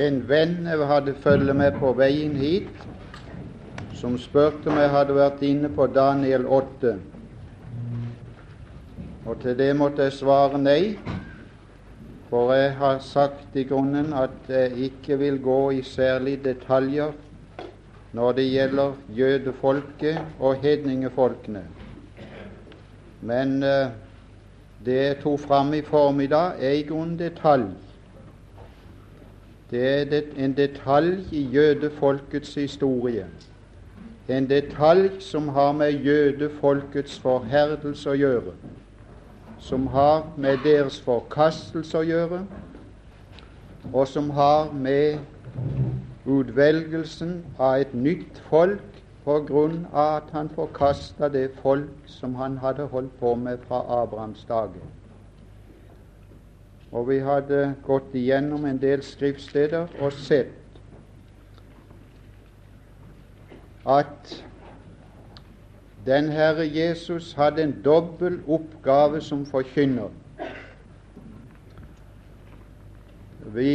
en venn jeg hadde følge med på veien hit, som spurte om jeg hadde vært inne på Daniel 8. Og til det måtte jeg svare nei, for jeg har sagt i grunnen at jeg ikke vil gå i særlige detaljer når det gjelder jødefolket og hedningefolkene. Men eh, det jeg tok fram i formiddag, er i grunnen detalj. Det er en detalj i jødefolkets historie. En detalj som har med jødefolkets forherdelse å gjøre. Som har med deres forkastelse å gjøre, og som har med utvelgelsen av et nytt folk på grunn av at han forkasta det folk som han hadde holdt på med fra Abrahams dager. Og vi hadde gått igjennom en del skriftsteder og sett at den Herre Jesus hadde en dobbel oppgave som forkynner. Vi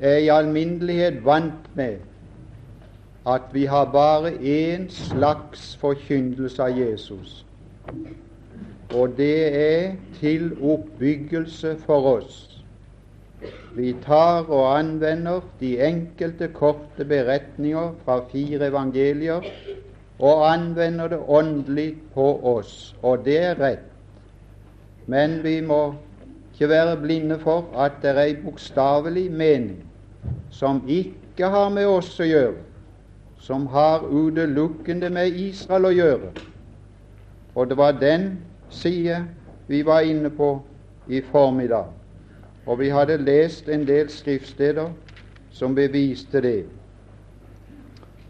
er i alminnelighet vant med at vi har bare én slags forkynnelse av Jesus og det er til oppbyggelse for oss. Vi tar og anvender de enkelte korte beretninger fra fire evangelier og anvender det åndelig på oss, og det er rett. Men vi må ikke være blinde for at det er ei bokstavelig mening som ikke har med oss å gjøre, som har utelukkende med Israel å gjøre. Og det var den side vi var inne på i formiddag. Og vi hadde lest en del skriftsteder som beviste det.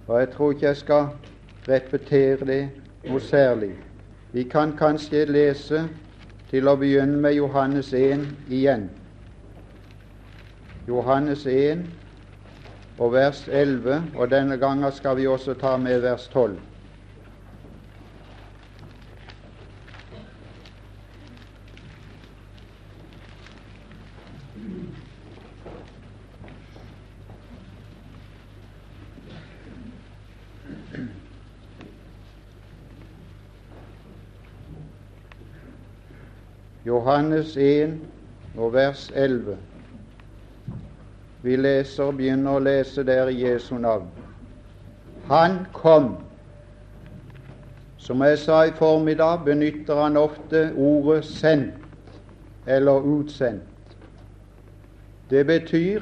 Og jeg tror ikke jeg skal repetere det noe særlig. Vi kan kanskje lese til å begynne med Johannes 1 igjen. Johannes 1 og vers 11, og denne gangen skal vi også ta med vers 12. Johannes 1 og vers 11. Vi leser, begynner å lese der i Jesu navn. Han kom. Som jeg sa i formiddag, benytter han ofte ordet 'sendt' eller 'utsendt'. Det betyr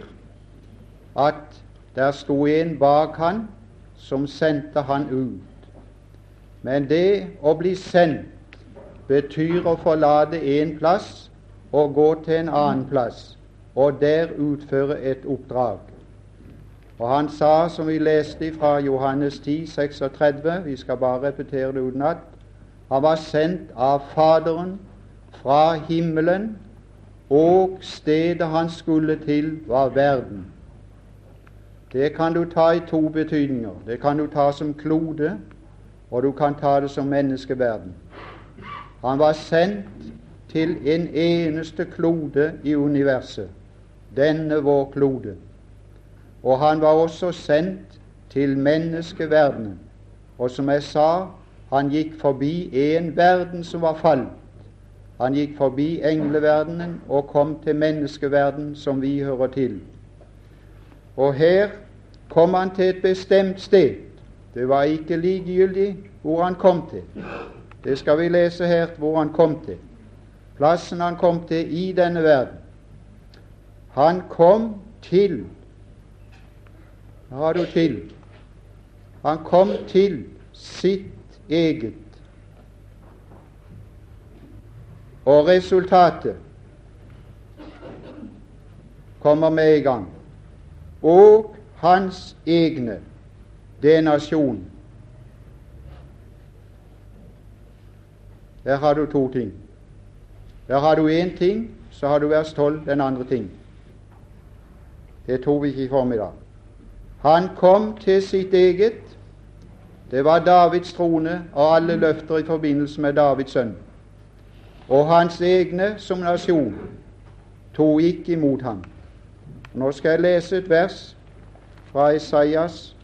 at der sto en bak han som sendte han ut. Men det å bli sendt betyr å forlate én plass og gå til en annen plass, og der utføre et oppdrag. Og han sa, som vi leste fra Johannes 10, 36, vi skal bare repetere det utenat, han var sendt av Faderen fra himmelen, og stedet han skulle til, var verden. Det kan du ta i to betydninger. Det kan du ta som klode, og du kan ta det som menneskeverden. Han var sendt til en eneste klode i universet, denne vår klode. Og han var også sendt til menneskeverdenen. Og som jeg sa, han gikk forbi en verden som var falt. Han gikk forbi engleverdenen og kom til menneskeverdenen som vi hører til. Og her kom han til et bestemt sted. Det var ikke likegyldig hvor han kom til. Det skal vi lese her hvor han kom til. Plassen han kom til i denne verden. Han kom til Hva har du til? Han kom til sitt eget. Og resultatet kommer med i gang. Og hans egne, det er nasjonen. Der har du to ting. Der har du én ting, så har du vers 12 den andre ting. Det tok vi ikke i formiddag. Han kom til sitt eget. Det var Davids trone og alle løfter i forbindelse med Davids sønn. Og hans egne som nasjon tok ikke imot ham. Nå skal jeg lese et vers fra Isaias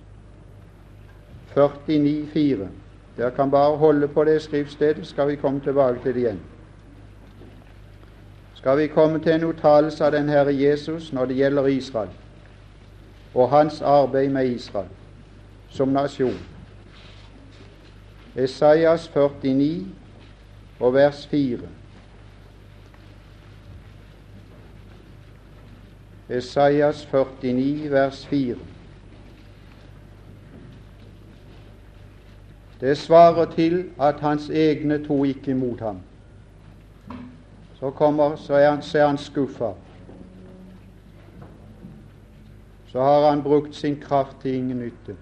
49, 49,4. Dere kan bare holde på det skriftstedet, skal vi komme tilbake til det igjen. Skal vi komme til en uttalelse av den Herre Jesus når det gjelder Israel og hans arbeid med Israel som nasjon. Esaias 49 og vers 4. Esaias 49, vers 4. Det svarer til at hans egne tok ikke imot ham. Så, kommer, så er han, så han skuffa. Så har han brukt sin kraft til ingen nytte.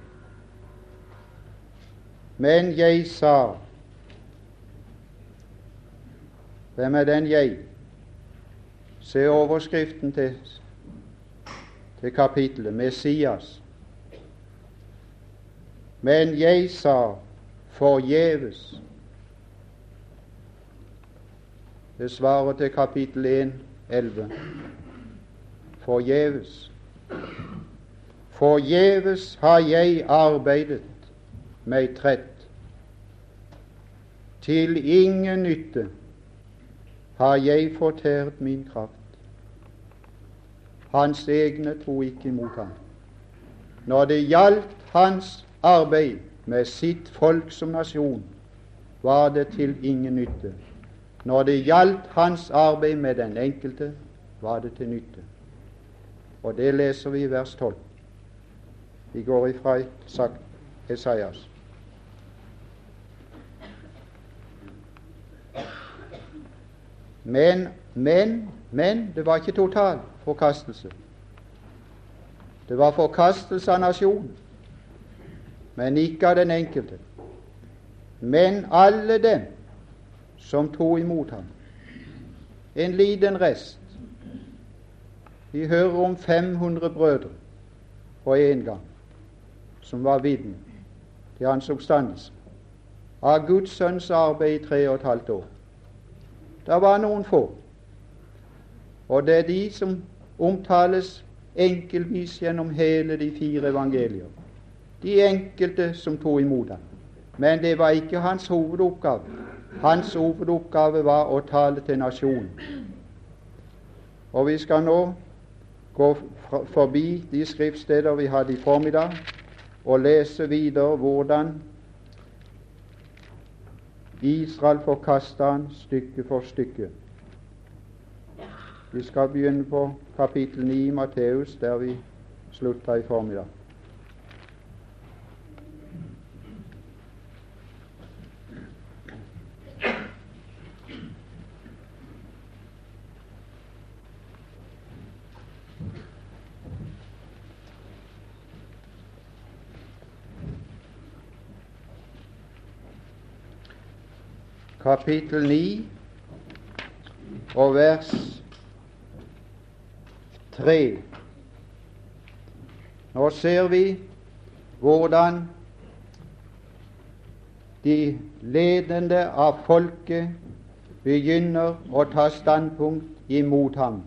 Men jeg sa Hvem er den jeg? Se overskriften til, til kapittelet Messias. Men jeg sa forgjeves. Det svarer til kapittel 1, 11. Forgjeves. Forgjeves har jeg arbeidet meg trett. Til ingen nytte har jeg fortært min kraft. Hans egne tro ikke imot ham. Når det gjaldt hans arbeid med sitt folk som nasjon, var det til ingen nytte. Når det gjaldt hans arbeid med den enkelte, var det til nytte. Og det leser vi i vers 12. Vi går ifra Esaias. Men, men, men det var ikke total forkastelse. Det var forkastelse av nasjonen, men ikke av den enkelte. Men alle dem som tok imot ham. En liten rest. Vi hører om 500 brødre på en gang som var vitne til hans oppstandelse av Guds sønns arbeid i tre og et halvt år. Det var noen få, og det er de som omtales enkeltvis gjennom hele de fire evangelier. De enkelte som tok imot ham. Men det var ikke hans hovedoppgave. Hans hovedoppgave var å tale til nasjonen. Og vi skal nå gå forbi de skriftsteder vi hadde i formiddag, og lese videre hvordan Israel forkasta han stykke for stykke. Vi skal begynne på kapittel 9 i Matteus, der vi slutta i formiddag. Kapittel 9 og vers 3. Nå ser vi hvordan de ledende av folket begynner å ta standpunkt imot ham.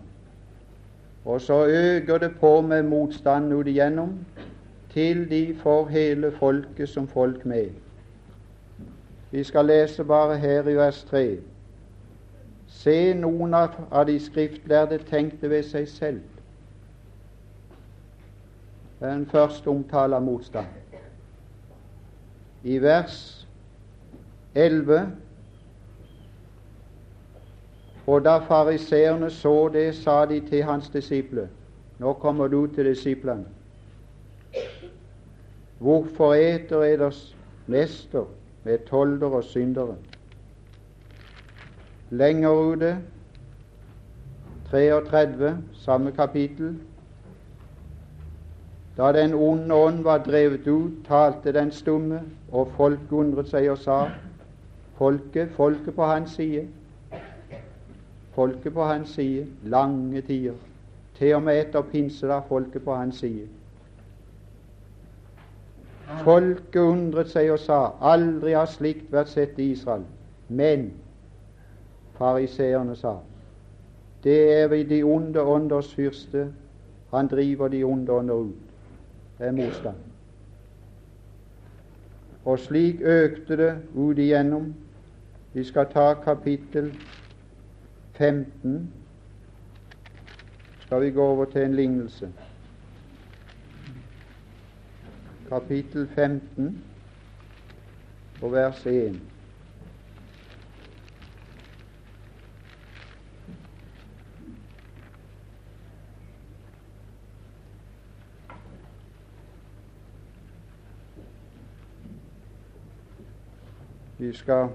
Og så øker det på med motstand ut igjennom til de får hele folket som folk med. Vi skal lese bare her i vers 3. Se, noen av de skriftlærde tenkte ved seg selv. Det er en første omtale av motstand. I vers 11 Og da fariseerne så det, sa de til hans disipler Nå kommer du til disiplene. Hvorfor eter eders mester med tolder og syndere. Lenger ute, 33, samme kapittel. Da den onde ånd var drevet ut, talte den stumme, og folk undret seg og sa Folket, folket på hans side. Folket på hans side, lange tider. Til og med etter pinse da folket på hans side. Folket undret seg og sa aldri har slikt vært sett i Israel. Men fariseerne sa det er vi de onde ånders fyrste Han driver de onde ånder ut. Det er motstand. Og slik økte det ut igjennom. Vi skal ta kapittel 15. Skal vi gå over til en lignelse. Kapittel 15 og vers 1. Vi skal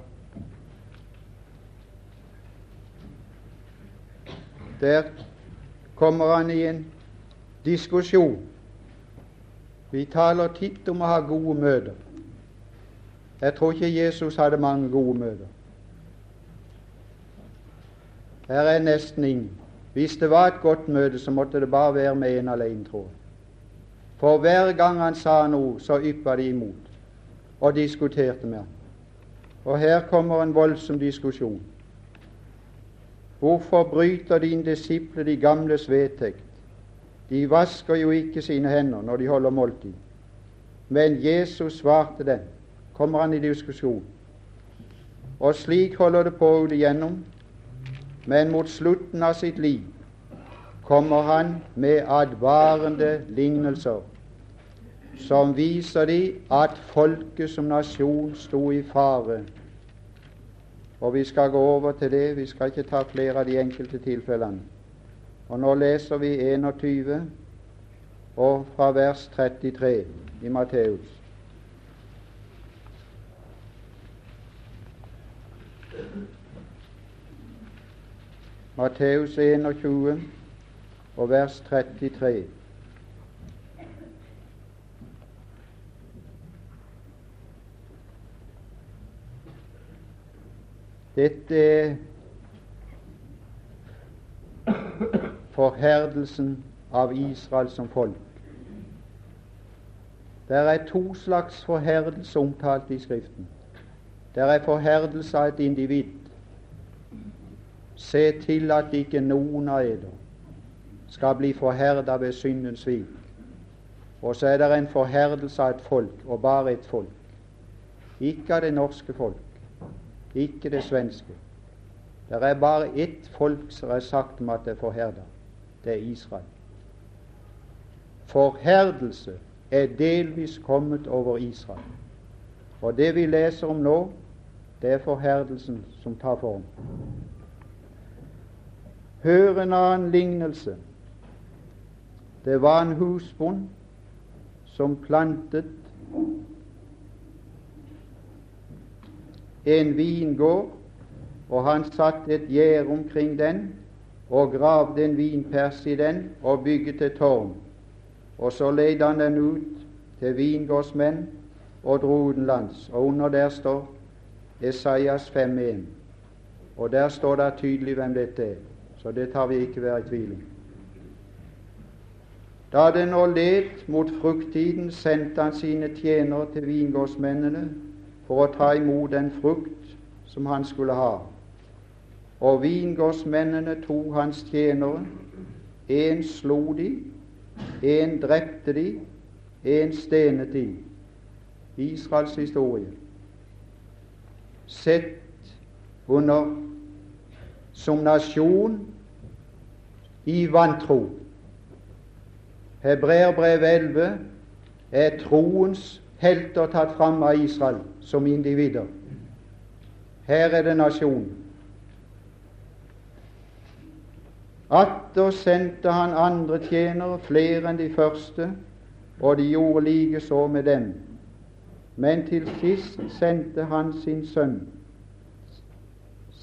Der kommer han i en diskusjon. Vi taler titt om å ha gode møter. Jeg tror ikke Jesus hadde mange gode møter. Her er nesten ingen. Hvis det var et godt møte, så måtte det bare være med en alene, tror jeg. For hver gang han sa noe, så yppa de imot og diskuterte med ham. Og her kommer en voldsom diskusjon. Hvorfor bryter dine disipler de gamles vedtekt? De vasker jo ikke sine hender når de holder måltid. Men Jesus svarte dem. Kommer han i diskusjon. Og slik holder det på igjennom. Men mot slutten av sitt liv kommer han med advarende lignelser som viser de at folket som nasjon sto i fare og vi skal gå over til det. Vi skal ikke ta flere av de enkelte tilfellene. Og Nå leser vi 21 og fra vers 33 i Matteus. Matteus 21 og vers 33. Dette er forherdelsen av Israel som folk. Det er to slags forherdelse omtalt i Skriften. Det er forherdelse av et individ. Se til at ikke noen av eder skal bli forherda ved syndens svik. Og så er det en forherdelse av et folk, og bare et folk. Ikke av det norske folk ikke det svenske. Det er bare ett folk som er sagt om at det er forherda. Det er Israel. Forherdelse er delvis kommet over Israel. Og det vi leser om nå, det er forherdelsen som tar form. Hør en annen lignelse. Det var en husbond som plantet en vingård, og han satte et gjerde omkring den og gravde en vinpers i den og bygget et tårn. Og så leide han den ut til vingårdsmenn og dro utenlands. Og under der står Esaias 5.1. Og der står det tydelig hvem dette er, så det tar vi ikke være i tvil om. Da det nå led mot frukttiden, sendte han sine tjenere til vingårdsmennene for å ta imot den frukt som han skulle ha. Og vingårdsmennene to hans tjenere. En slo de, en drepte de, en stenet de. Israels historie. Sett under som nasjon i vantro. Hebreerbrev 11 er troens helter tatt fram av Israel som individer. Her er det nasjonen. Atter sendte han andre tjenere, flere enn de første, og de gjorde likeså med dem. Men til sist sendte han sin sønn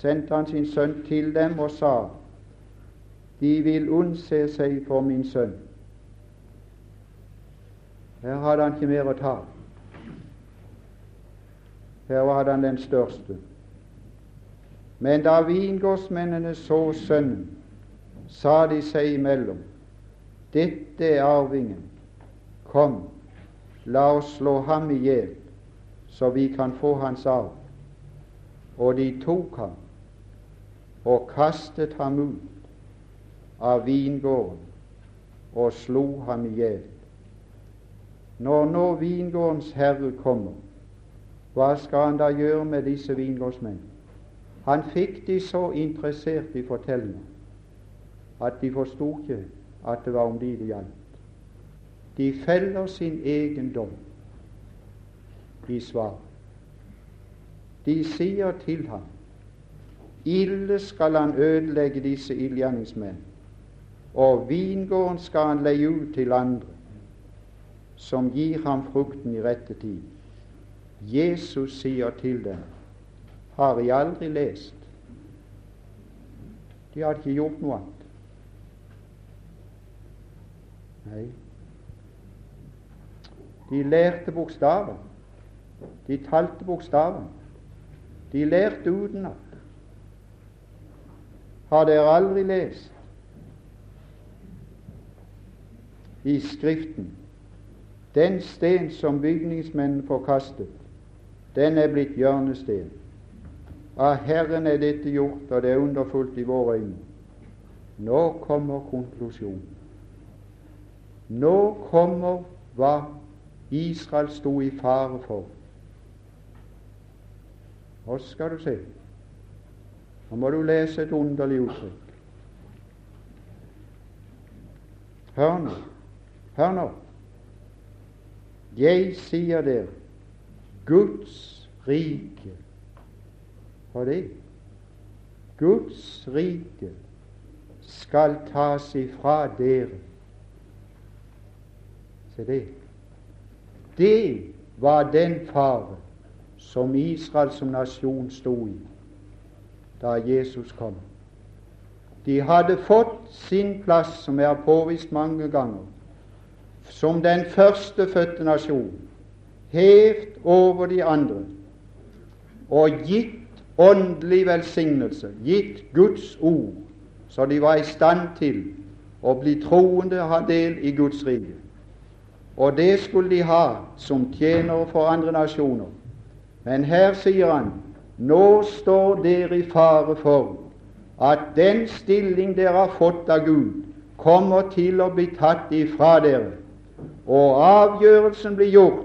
sendte han sin sønn til dem og sa:" De vil unnse seg for min sønn. Her hadde han ikke mer å ta. Her var han den største. Men da vingårdsmennene så sønnen, sa de seg imellom, dette er arvingen, kom, la oss slå ham i hjel, så vi kan få hans arv. Og de tok ham og kastet ham ut av vingården og slo ham i hjel. Når nå vingårdens herre kommer, hva skal han da gjøre med disse vingårdsmenn? Han fikk de så interessert i fortellingen at de forsto ikke at det var om de det gjaldt. De feller sin egen dom i svar. De sier til ham ille skal han ødelegge disse ildgjerningsmenn, og vingården skal han leie ut til andre, som gir ham frukten i rette tid. Jesus sier til dem, har jeg aldri lest? De hadde ikke gjort noe annet. Nei, de lærte bokstaven. De talte bokstaven. De lærte utenat. Har dere aldri lest i Skriften den sten som bygningsmennene forkastet, den er blitt hjørnesten. Av Herren er dette gjort, og det er underfullt i våre øyne. Nå kommer konklusjonen. Nå kommer hva Israel sto i fare for. Hva skal du se? Nå må du lese et underlig uttrykk. Hør nå, hør nå. Jeg sier dere, Guds rike Hva det? Guds rike skal tas ifra dere. Se det. Det var den fare som Israel som nasjon sto i da Jesus kom. De hadde fått sin plass, som jeg har påvist mange ganger, som den førstefødte nasjon, hevt over de andre og gitt åndelig velsignelse, gitt Guds ord, så de var i stand til å bli troende og ha del i Guds rike. Og det skulle de ha som tjenere for andre nasjoner. Men her sier han nå står dere i fare for at den stilling dere har fått av Gud, kommer til å bli tatt ifra dere, og avgjørelsen blir gjort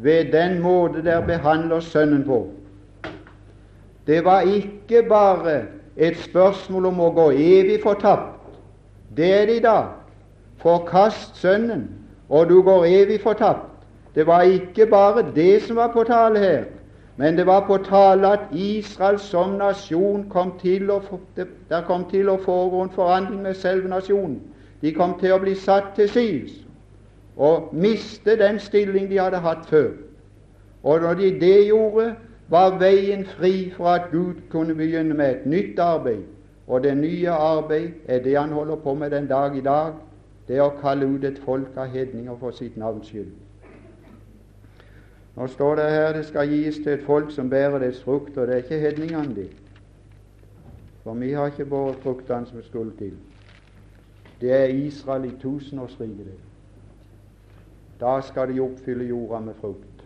ved den måte dere behandler Sønnen på. Det var ikke bare et spørsmål om å gå evig fortapt. Det er det i dag. Forkast Sønnen, og du går evig fortapt. Det var ikke bare det som var på tale her, men det var på tale at Israel som nasjon kom til å, der kom til å foregå en forandring med selve nasjonen. De kom til å bli satt til sides og miste den stilling de hadde hatt før. Og når de det gjorde, var veien fri for at Gud kunne begynne med et nytt arbeid. Og det nye arbeid er det han holder på med den dag i dag, det er å kalle ut et folk av hedninger for sitt navns skyld. Nå står det her det skal gis til et folk som bærer dets og Det er ikke hedningene, de. For vi har ikke båret fruktene som skulle til. Det er Israel i tusenårsriket. Da skal de oppfylle jorda med frukt.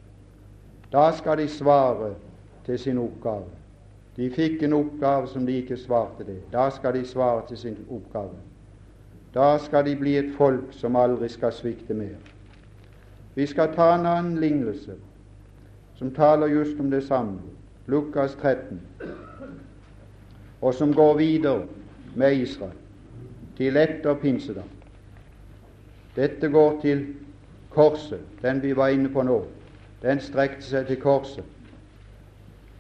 Da skal de svare til sin oppgave. De fikk en oppgave som de ikke svarte det. Da skal de svare til sin oppgave. Da skal de bli et folk som aldri skal svikte mer. Vi skal ta en annen lignelse som taler just om det samme, Lukas 13, og som går videre med Israel til etter pinsedag. Dette går til korset, den vi var inne på nå. Den strekte seg til korset.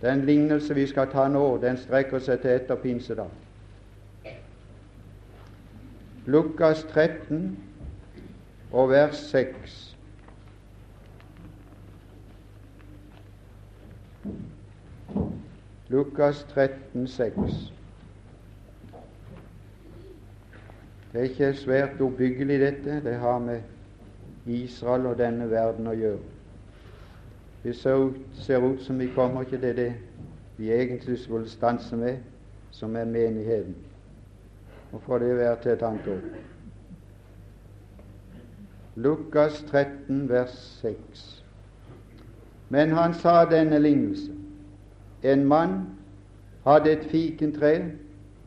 Den lignelse vi skal ta nå, den strekker seg til etter pinsedag. Lukas 13 og vers 6. Lukas 13, 6. Det er ikke svært oppbyggelig, dette. Det har med Israel og denne verden å gjøre. Det ut, ser ut som vi kommer ikke til det vi egentlig skulle stanse med, som er menigheten. Og får det være til ord. Lukas 13, vers 6. Men han sa denne lignelse. En mann hadde et fikentre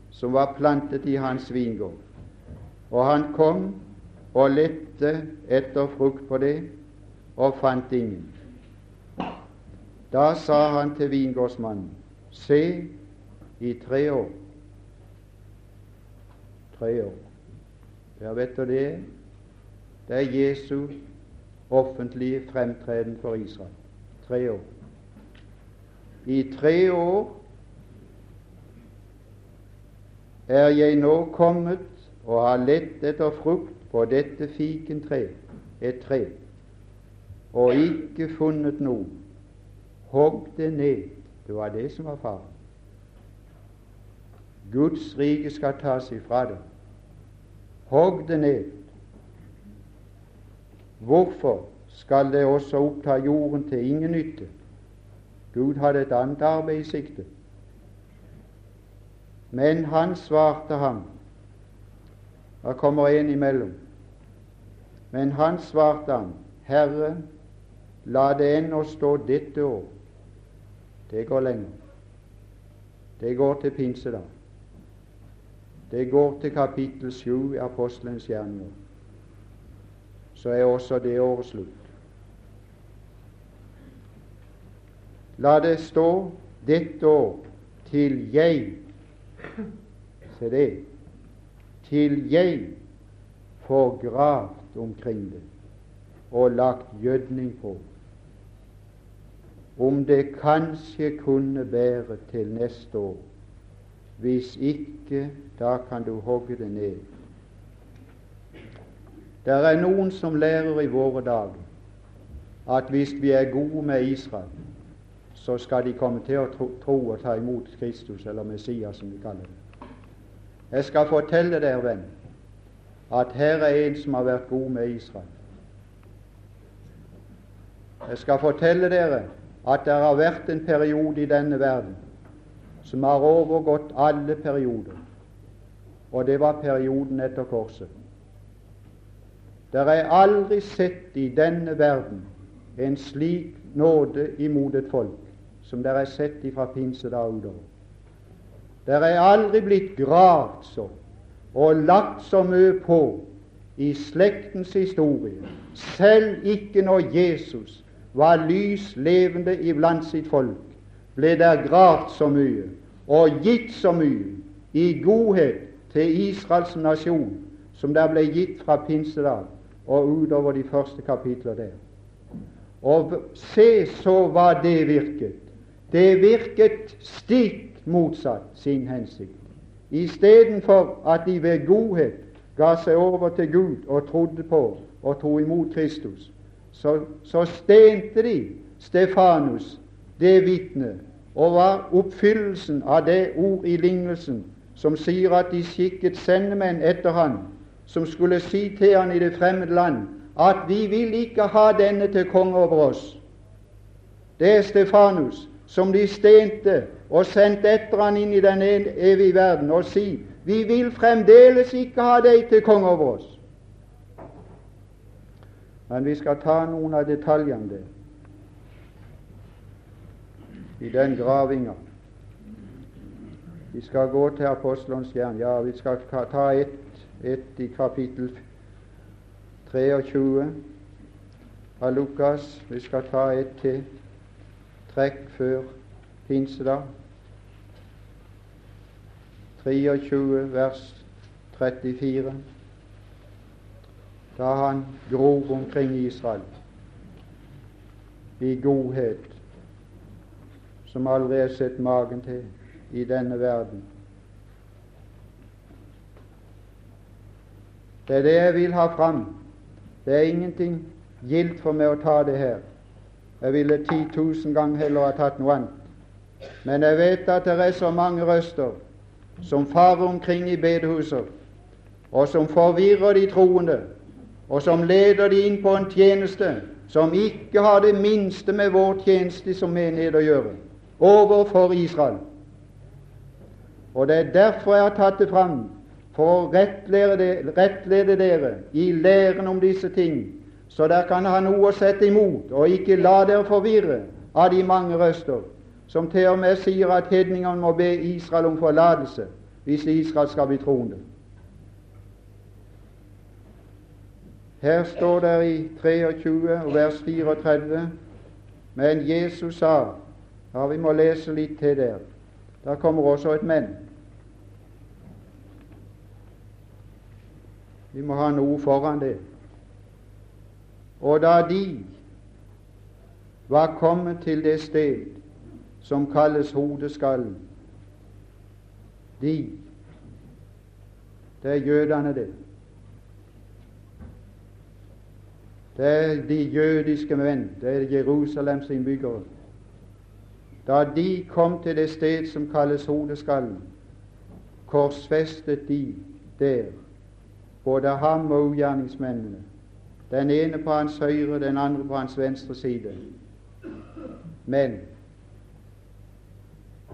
som var plantet i hans vingård. Og han kom og lette etter frukt på det, og fant ingen. Da sa han til vingårdsmannen, se, i tre år Tre år. Ja, vet du det Det er Jesu offentlige fremtreden for Israel. Tre år. I tre år er jeg nå kommet og har lett etter frukt på dette fikentre, et tre, og ikke funnet noe. Hogg det ned. Det var det som var faren. Guds rike skal tas ifra det. Hogg det ned. Hvorfor skal det også oppta jorden til ingen nytte? Gud hadde et annet arbeid i sikte. Men han svarte ham Da kommer en imellom. Men han svarte ham, Herre, la det ennå stå dette år. Det går lenger. Det går til pinsedag. Det går til kapittel 7 i apostelens gjerninger. Så er også det året slutt. La det stå dette år til jeg Se det til jeg får gravd omkring det og lagt gjødning på. Om det kanskje kunne bære til neste år. Hvis ikke, da kan du hogge det ned. Det er noen som lærer i våre dager at hvis vi er gode med Israel, så skal de komme til å tro, og ta imot Kristus, eller Messias, som vi kaller det. Jeg skal fortelle dere, venn, at her er en som har vært god med Israel. Jeg skal fortelle dere at det har vært en periode i denne verden som har overgått alle perioder, og det var perioden etter korset. Det er aldri sett i denne verden en slik nåde imot et folk som der er sett ifra pinsedag utover. Det er aldri blitt gravd så og lagt så mye på i slektens historie, selv ikke når Jesus var lys levende iblant sitt folk, ble der gravd så mye og gitt så mye i godhet til Israels nasjon som der ble gitt fra pinsedag og utover de første kapitler der. Og se så hva det virket. Det virket stikk motsatt sin hensikt. Istedenfor at de ved godhet ga seg over til Gud og trodde på og tok imot Kristus, så, så stente de Stefanus, det vitnet, og var oppfyllelsen av det ord i lignelsen som sier at de skikket sendemenn etter han, som skulle si til han i det fremmede land at vi vil ikke ha denne til konge over oss. Det er Stefanus, som de stente og sendte etter han inn i den evige verden, og si vi vil fremdeles ikke ha deg til konge over oss. Men vi skal ta noen av detaljene der i den gravinga. Vi skal gå til apostelens jern. Ja, vi skal ta ett et i kapittel 23 av Lukas. Vi skal ta ett til trekk før pinsedag. 23 vers 34. Da han gror omkring Israel i godhet som aldri er sett magen til i denne verden. Det er det jeg vil ha fram. Det er ingenting gildt for meg å ta det her. Jeg ville 10 000 ganger heller ha tatt noe annet. Men jeg vet at det er så mange røster som farer omkring i bedehuser, og som forvirrer de troende, og som leder de inn på en tjeneste som ikke har det minste med vår tjeneste som menighet å gjøre, overfor Israel. Og det er derfor jeg har tatt det fram, for å rettlede, dere i læren om disse ting, så dere kan ha noe å sette imot, og ikke la dere forvirre av de mange røster som til og med sier at hedningene må be Israel om forlatelse hvis Israel skal bli troende. Her står det i 23 og vers 34 Men Jesus sa Ja, vi må lese litt til der. Der kommer også et men. Vi må ha noe foran det. Og da de var kommet til det sted som kalles hodeskallen De Det er jødene, det. Det er de jødiske menn, det er Jerusalems innbyggere. Da de kom til det sted som kalles hodeskallen, korsfestet de der både ham og ugjerningsmennene, den ene på hans høyre, den andre på hans venstre side. Men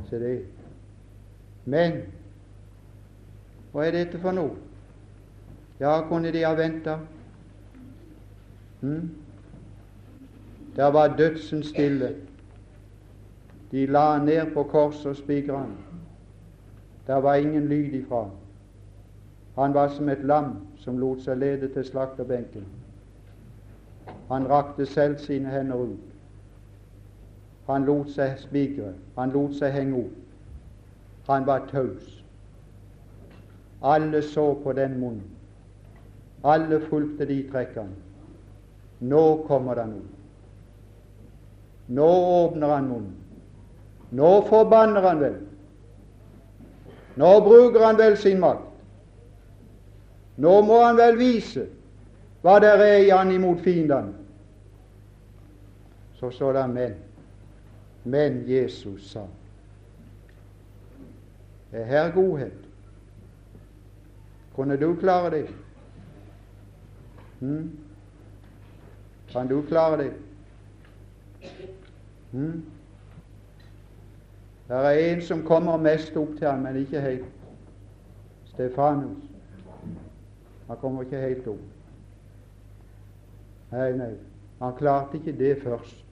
Se det. Men hva er dette for noe? Ja, kunne de ha venta? Hm? Der var dødsen stille. De la ned på korset og spikrene. Der var ingen lyd ifra. Han var som et lam som lot seg lede til slakterbenken. Han rakte selv sine hender ut. Han lot seg spikre. Han lot seg henge opp. Han var taus. Alle så på den munnen. Alle fulgte de trekkene. Nå kommer det noe. Nå åpner han munnen. Nå forbanner han vel. Nå bruker han vel sin makt. Nå må han vel vise hva det er i han imot fiendene. Så står det men. Men Jesus sa. Er her godhet. Kunne du klare det? Hmm? Kan du klare det? Hmm? Det er en som kommer mest opp til ham, men ikke helt. Stefanus. Han kommer ikke helt opp. Nei, nei, han klarte ikke det først.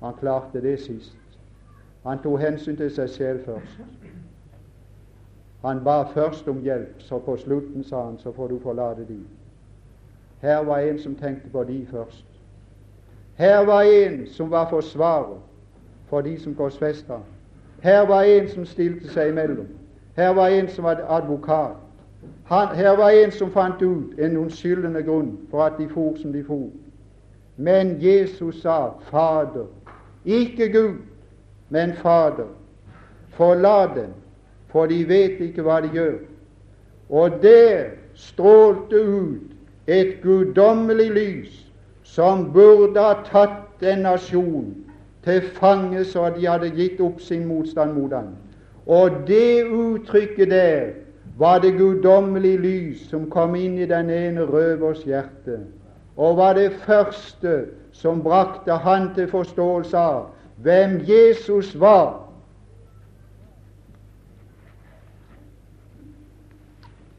Han klarte det sist. Han tok hensyn til seg selv først. Han ba først om hjelp, så på slutten sa han så får du forlate de. Her var en som tenkte på de først. Her var en som var forsvarer for de som korsfesta. Her var en som stilte seg imellom. Her var en som var advokat. Han, her var en som fant ut en unnskyldende grunn for at de for som de for. Men Jesus sa, Fader, ikke Gud, men Fader, forlat dem, for de vet ikke hva de gjør. Og der strålte ut et guddommelig lys som burde ha tatt en nasjon til fange så de hadde gitt opp sin motstand mot ham. Og det uttrykket der var det guddommelige lys som kom inn i den ene røvers hjerte, og var det første som brakte han til forståelse av hvem Jesus var.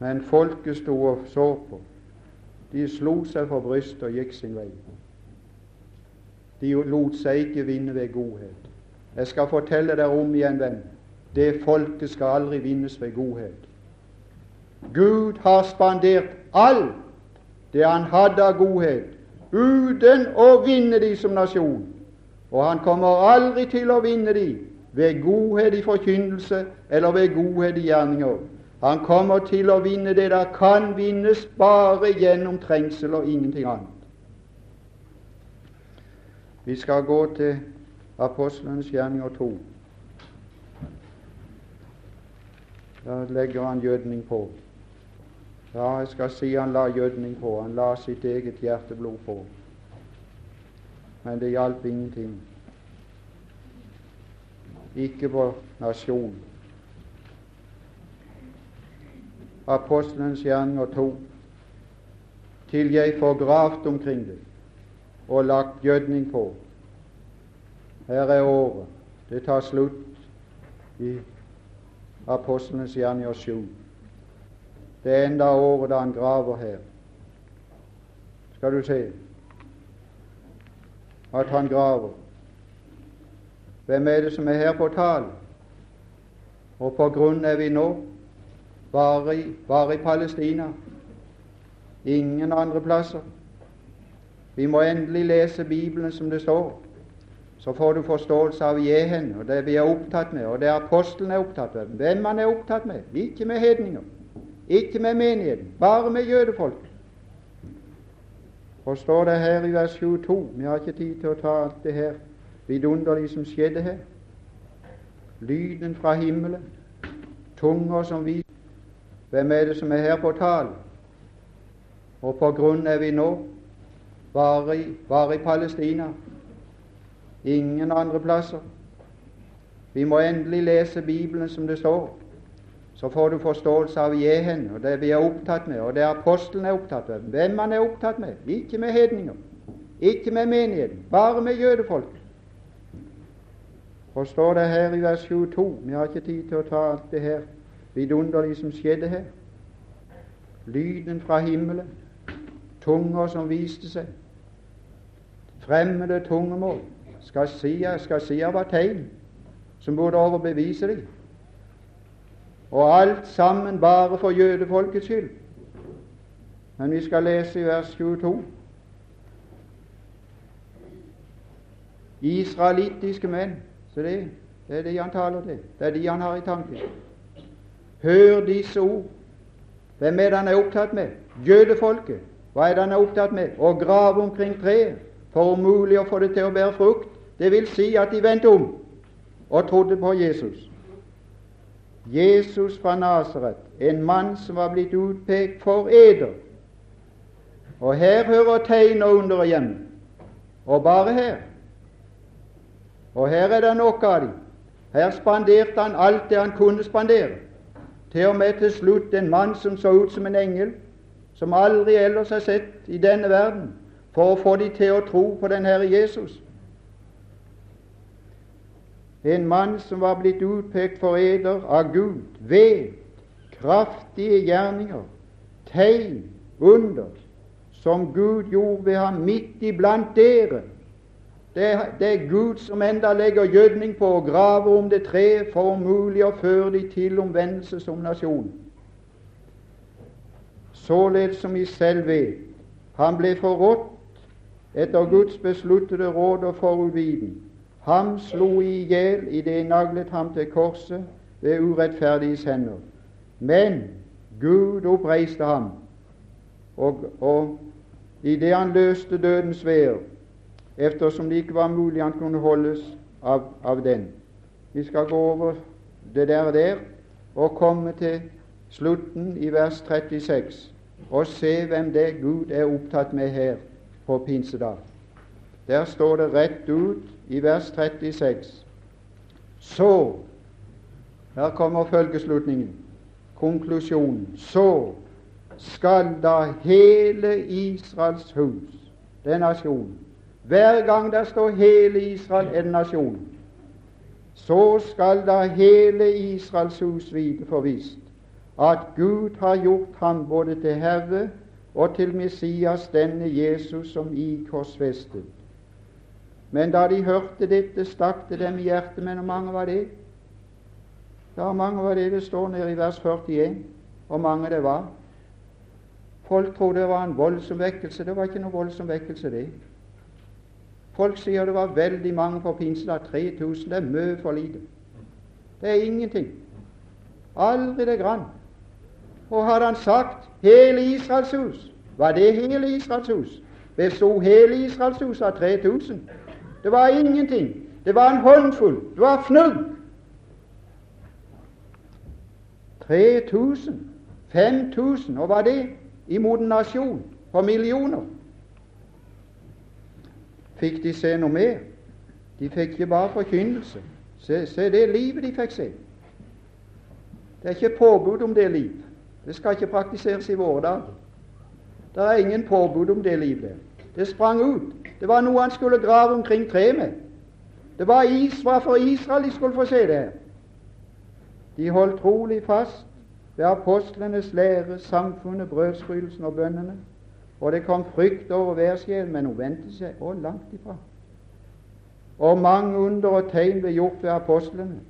Men folket sto og så på. De slo seg for brystet og gikk sin vei. De lot seg ikke vinne ved godhet. Jeg skal fortelle dere om igjen, venn. Det folket skal aldri vinnes ved godhet. Gud har spandert alt det han hadde av godhet, uten å vinne de som nasjon. Og han kommer aldri til å vinne de ved godhet i forkynnelse eller ved godhet i gjerninger. Han kommer til å vinne det der kan vinnes bare gjennom trengsel og ingenting annet. Vi skal gå til apostelens gjerninger 2. Da legger han gjødning på. Ja, jeg skal si han la gjødning på. Han la sitt eget hjerteblod på. Men det hjalp ingenting. Ikke på nasjonen. Apostelens gjerninger to. Til jeg får gravd omkring det og lagt gjødning på. Her er året. Det tar slutt i Apostlenes gjerninger 7. Det er enda året da han graver her. Skal du se at han graver. Hvem er det som er her på tale? Og på grunn er vi nå bare i, bare i Palestina. Ingen andre plasser. Vi må endelig lese Bibelen som det står. Så får du forståelse av Jehen og det vi er opptatt med, og det apostelen er opptatt med. Hvem han er opptatt med. Ikke med hedninger, ikke med menigheten, bare med jødefolk. Og står det her i vers 22 Vi har ikke tid til å ta alt det her vidunderlige som skjedde her. Lyden fra himmelen, tunger som viser Hvem er det som er her på tale? Og på grunn er vi nå bare i, bare i Palestina. Ingen andre plasser. Vi må endelig lese Bibelen som det står. Så får du forståelse av Jehen og det vi er opptatt med, og det apostelen er opptatt med. Hvem han er opptatt med. Ikke med hedninger, ikke med menigheten, bare med jødefolk. Og står det her i vers 22 Vi har ikke tid til å ta alt det her vidunderlige som skjedde her. Lyden fra himmelen, tunger som viste seg, fremmede tungemål. Skal si, skal si av tegn som burde overbevise dem. Og alt sammen bare for jødefolkets skyld. Men vi skal lese i vers 22. Israelittiske menn. Så det, det er de han taler til. Det er de han har i tanken. Hør disse ord. Hvem er det han er opptatt med? Jødefolket. Hva er det han er opptatt med? Å grave omkring treet for mulig å få det til å bære frukt. Det vil si at de vendte om og trodde på Jesus. Jesus fra Nasaret, en mann som var blitt utpekt for eder. Og her hører tegn og under hjemme. Og bare her. Og her er det nok av dem. Her spanderte han alt det han kunne spandere. Til og med til slutt en mann som så ut som en engel, som aldri ellers er sett i denne verden, for å få de til å tro på den Herre Jesus. En mann som var blitt utpekt for eder av Gud ved kraftige gjerninger, tegn, under, som Gud gjorde ved ham midt iblant dere. Det er, det er Gud som enda legger gjødning på og graver om det treet for om mulig å føre de til omvendelse som nasjon. Således som I selv vet, han ble forrådt etter Guds besluttede råd og foruviten. Ham slo i hjel idet jeg naglet ham til korset ved urettferdiges hender. Men Gud oppreiste ham, og, og idet han løste dødens veer, eftersom det ikke var mulig han kunne holdes av, av den. Vi skal gå over det der, der og komme til slutten i vers 36 og se hvem det Gud er opptatt med her på pinsedag. Der står det rett ut i vers 36. Så Her kommer følgeslutningen, konklusjonen. Så skal da hele Israels hus, den nasjonen Hver gang det står hele Israel, en nasjon, så skal da hele Israels hus vite forvisst at Gud har gjort ham både til Herre og til Messias, denne Jesus som i korsfestet. Men da de hørte dette, stakk det dem i hjertet. Men hvor mange var det? Ja, mange var det det står nede i vers 41, hvor mange det var. Folk trodde det var en voldsom vekkelse. Det var ikke noe voldsom vekkelse, det. Folk sier det var veldig mange på pinsedag. 3000. Det er mye for lite. Det er ingenting. Aldri det grann. Og hadde han sagt hele Israels hus, var det hele Israels hus? Besto hele Israels hus av 3000? Det var ingenting. Det var en håndfull. Det var fnugg. 3000, 5000, og var det imot en nasjon på millioner? Fikk de se noe mer? De fikk ikke bare forkynnelse. Se, se det livet de fikk se. Det er ikke påbud om det liv. Det skal ikke praktiseres i våre dager. Det er ingen påbud om det livet. Det sprang ut. Det var noe han skulle grave omkring tre med. Det var Israel for Israel de skulle få se det. De holdt trolig fast ved apostlenes lære, samfunnet, brødsbrytelsen og bønnene. Og det kom frykt over hver sjel, men hun vendte seg og langt ifra. Og mange under og tegn ble gjort ved apostlene.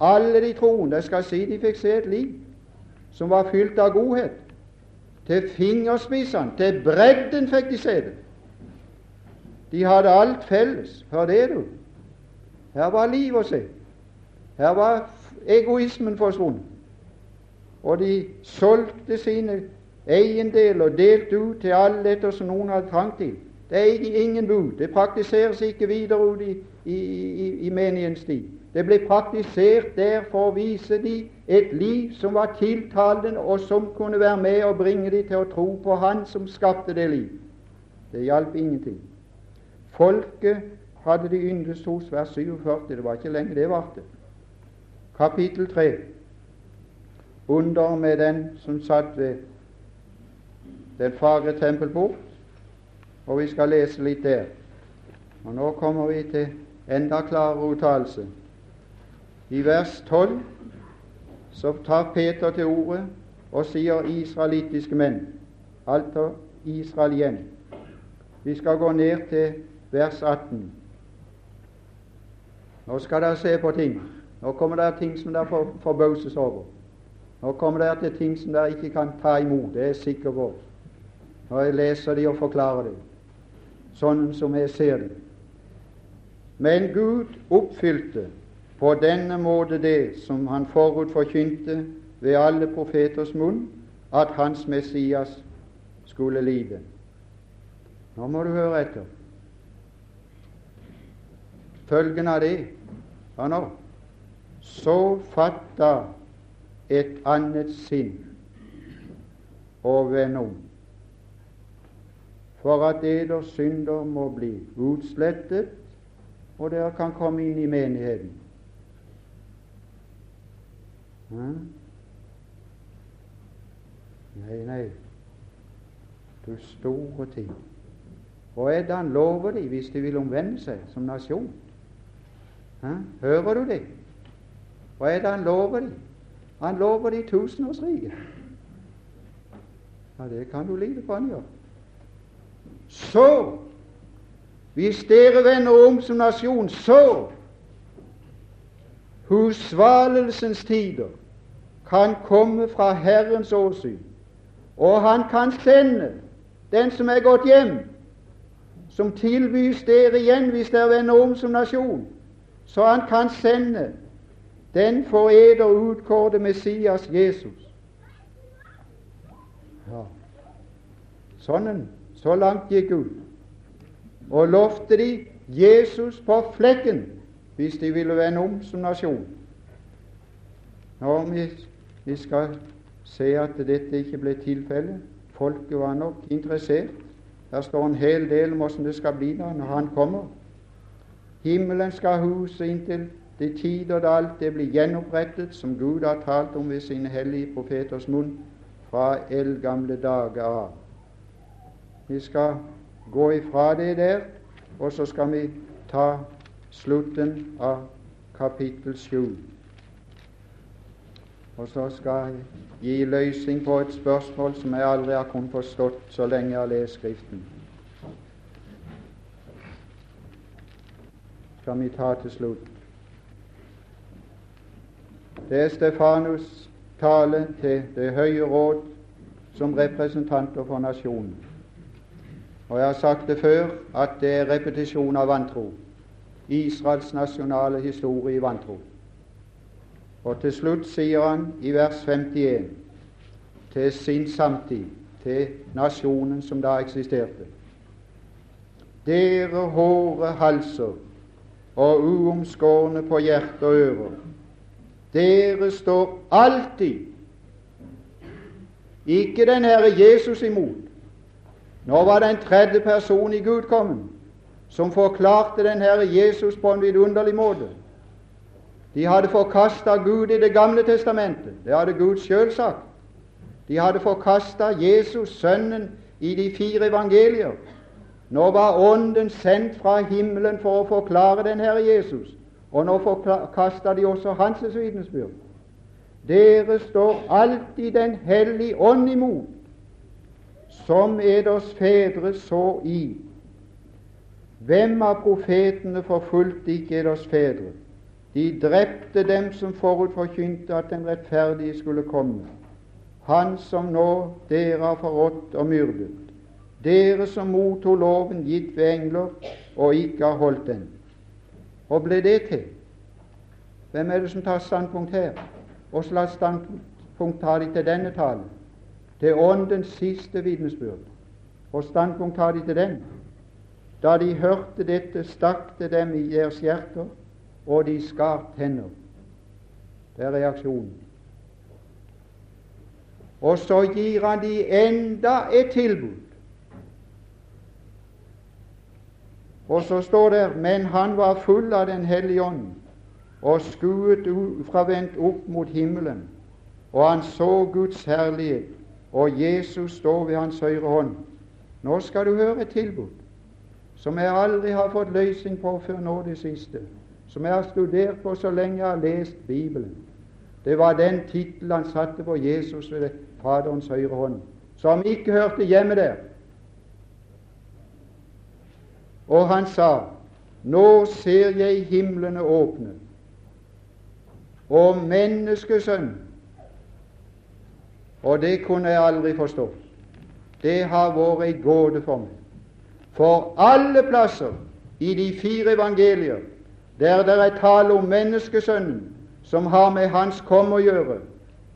Alle de troende, skal si de fikk se et liv som var fylt av godhet. Til fingerspissene, til bredden fikk de se det. De hadde alt felles. Hør det, du. Her var liv å se. Her var egoismen forsvunnet. Og de solgte sine eiendeler og delte ut til alle etter som noen hadde trang til. Det er ingen bud. Det praktiseres ikke videre ut i, i, i, i menighetens tid. Det ble praktisert der for å vise dem et liv som var tiltalende, og som kunne være med og bringe dem til å tro på Han som skapte det liv. Det hjalp ingenting. Folket hadde de yndes hos, vers 47. Det var ikke lenge det varte. Kapittel 3. Under med den som satt ved den fagre tempelport, og vi skal lese litt der. Og Nå kommer vi til enda klarere uttalelse. I vers 12 så tar Peter til ordet og sier israelittiske menn, altså Israel igjen. Vi skal gå ned til vers 18. Nå skal dere se på ting. Nå kommer det ting som dere forbauses over. Nå kommer det til ting som dere ikke kan ta imot. Det er jeg sikker på. Når jeg leser de og forklarer det, sånn som jeg ser det. Men Gud oppfylte på denne måte det som han forut forkynte ved alle profeters munn, at hans Messias skulle lide. Nå må du høre etter. Følgen av det ja nå så fatta et annet sinn og vende om, for at eders synder må bli utslettet, og dere kan komme inn i menigheten. Nei, nei, du store ting. Og er det han lover dem hvis de vil omvende seg som nasjon? Hæ? Hører du det? Og det han lover dem? Han lover dem tusenårsriket. Ja, det kan du lide på han gjør. Så, hvis dere vender om som nasjon, så husvalelsens tider kan komme fra Herrens åsyn, og Han kan sende den som er gått hjem, som tilbys dere igjen hvis dere vender om som nasjon, så Han kan sende den for eder utkårede Messias Jesus. Ja. Sånn, så langt gikk Gud. Og lovte de Jesus på flekken hvis de ville vende om som nasjon. Nå, vi vi skal se at dette ikke ble tilfellet. Folket var nok interessert. Der står en hel del om hvordan det skal bli da når Han kommer. Himmelen skal huse inntil de tider da alt det blir gjenopprettet, som Gud har talt om ved sine hellige profeters munn fra eldgamle dager av. Vi skal gå ifra det der, og så skal vi ta slutten av kapittel 7. Og så skal jeg gi løsning på et spørsmål som jeg aldri har kunnet forstått så lenge jeg har lest Skriften. Skal vi ta til slutt. Det er Stefanus' tale til Det høye råd som representanter for nasjonen. Og jeg har sagt det før at det er repetisjon av vantro. Israels nasjonale historie i vantro. Og til slutt sier han i vers 51 til sin samtid, til nasjonen som da eksisterte Dere hårde halser og uomskårne på hjerte og ører, dere står alltid ikke den Herre Jesus imot. Nå var det en tredje person i Gud kommet, som forklarte den Herre Jesus på en vidunderlig måte. De hadde forkasta Gud i Det gamle testamentet. Det hadde Gud sjøl sagt. De hadde forkasta Jesus, Sønnen, i de fire evangelier. Nå var Ånden sendt fra himmelen for å forklare den Herre Jesus, og nå forkasta de også hans vitnesbyrd. Dere står alltid Den hellige ånd imot, som eders fedre så i. Hvem av profetene forfulgte ikke eders fedre? De drepte dem som forut forkynte at den rettferdige skulle komme. han som nå dere har forrådt og myrdet, dere som mottok loven gitt ved engler og ikke har holdt den. Og ble det til? Hvem er det som tar standpunkt her? Og slags standpunkt tar de til denne talen? Til Åndens siste vitnesbyrd. Og standpunkt tar de til den? Da de hørte dette, stakk det dem i deres hjerter, og de skar tenner. Det er reaksjonen. Og så gir han de enda et tilbud. Og så står det men han var full av Den hellige ånd og skuet ufravendt opp mot himmelen, og han så Guds herlighet og Jesus står ved hans høyre hånd. Nå skal du høre et tilbud som jeg aldri har fått løsning på før nå det siste, som jeg har studert på så lenge jeg har lest Bibelen. Det var den tittelen han satte på Jesus ved Faderens høyre hånd, som ikke hørte hjemme der. Og han sa, Nå ser jeg himlene åpne, og menneskesønn Og det kunne jeg aldri forstå. Det har vært ei gåte for meg. For alle plasser i de fire evangelier der det er tale om menneskesønnen som har med Hans kom å gjøre,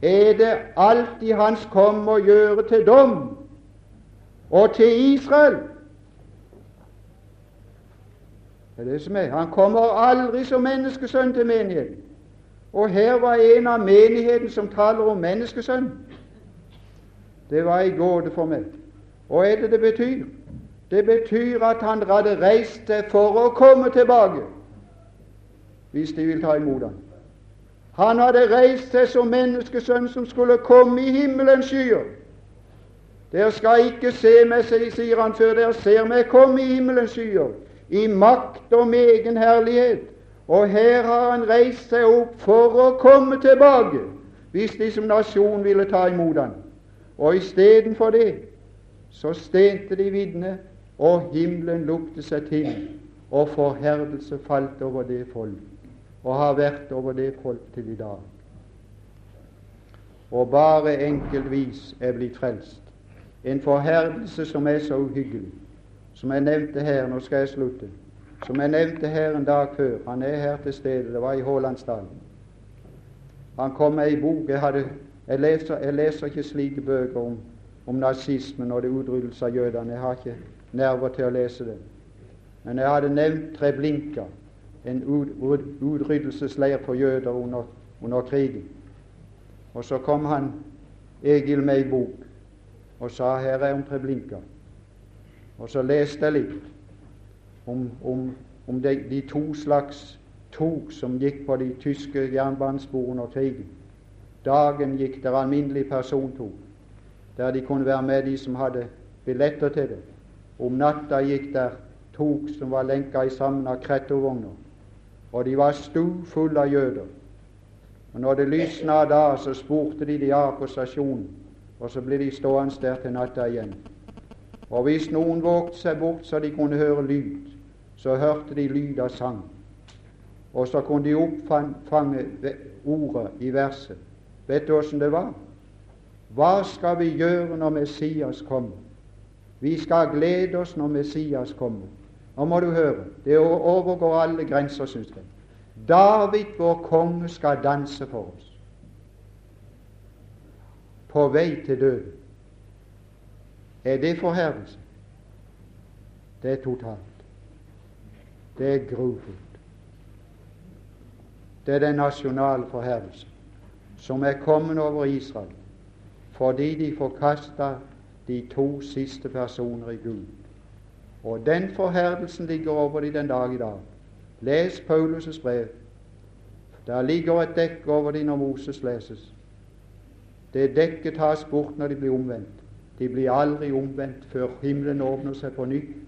er det alltid Hans kom å gjøre til dom og til Israel. Det er det som er. Han kommer aldri som menneskesønn til menigheten. Og her var en av menigheten som taler om menneskesønn. Det var en gåte for meg. Og er det det betyr? Det betyr at han hadde reist for å komme tilbake, hvis de vil ta imot ham. Han hadde reist seg som menneskesønn som skulle komme i himmelens skyer. Dere skal ikke se meg, sier han, før dere ser meg komme i himmelens skyer, i makt og med egen herlighet. Og her har han reist seg opp for å komme tilbake, hvis de som nasjon ville ta imot ham. Og istedenfor det så stente de vitne, og himmelen lukte seg til, og forherdelse falt over det folk, og har vært over det folk til i dag. Og bare enkeltvis er blitt frelst. En forherdelse som er så uhyggelig, som jeg nevnte her Nå skal jeg slutte som jeg nevnte her en dag før. Han er her til stede. Det var i Hålandsdalen. Han kom med ei bok. Jeg, hadde, jeg, leser, jeg, leser, ikke slike bøker om, om nazismen og det utryddelse av jødene. Jeg har ikke nerver til å lese det. Men jeg hadde nevnt Treblinka, en utryddelsesleir for jøder under, under krigen. Og så kom han Egil med ei bok og sa her er om Treblinka. Og så leste jeg litt om, om, om de, de, to slags tog som gikk på de tyske jernbanesporene under krigen. Dagen gikk der alminnelig persontog, der de kunne være med de som hadde billetter til det. Om natta gikk der tog som var lenka i sammen av krettovogner, og de var stufulle av jøder. Og Når det lysna da, så spurte de de av på stasjonen, og så ble de stående der til natta igjen. Og hvis noen vågte seg bort så de kunne høre lyd, så hørte de lyd av sang. Og så kunne de oppfange ordet i verset. Vet du åssen det var? Hva skal vi gjøre når Messias kommer? Vi skal glede oss når Messias kommer. Nå må du høre. Det overgår alle grenser, syns jeg. David, vår konge, skal danse for oss. På vei til døden. Er det forherdelse? Det er totalt. Det er grufullt. Det er den nasjonale forherdelse som er kommet over Israel fordi de forkasta de to siste personer i Gud. Og den forherdelsen ligger over de den dag i dag. Les Paulus' brev. Der ligger et dekk over de når Moses leses. Det dekket tas bort når de blir omvendt. De blir aldri omvendt før himmelen åpner seg på nytt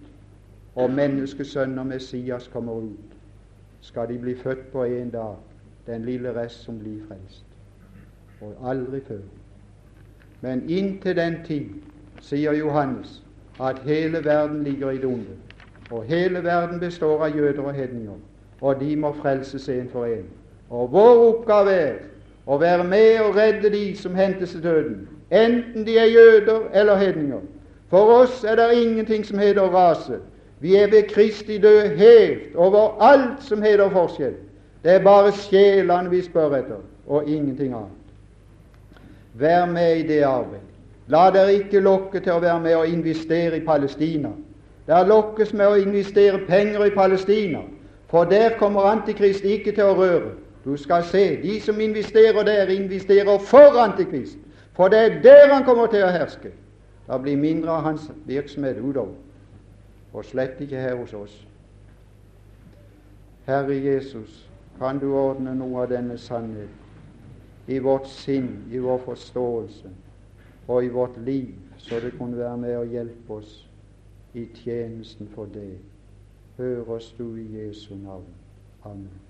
og menneskesønnen Messias kommer ut, skal de bli født på en dag, den lille rest som blir frelst. Og aldri før. Men inntil den tid, sier Johannes, at hele verden ligger i det onde. Og hele verden består av jøder og hedninger, og de må frelses en for en. Og vår oppgave er å være med og redde de som hentes til døden, enten de er jøder eller hedninger. For oss er det ingenting som heter rase. Vi er ved Kristi død helt over alt som heter forskjell. Det er bare sjelene vi spør etter, og ingenting annet. Vær med i det arbeidet. La dere ikke lokke til å være med og investere i Palestina. Der lokkes med å investere penger i Palestina, for der kommer Antikrist ikke til å røre. Du skal se, de som investerer der, investerer for Antikrist, for det er der han kommer til å herske. Det blir mindre av hans virksomhet utover, og slett ikke her hos oss. Herre Jesus, kan du ordne noe av denne sannhet i vårt sinn, i vår forståelse og i vårt liv, så det kunne være med å hjelpe oss i tjenesten for det. Hør oss du i Jesu navn. Amen.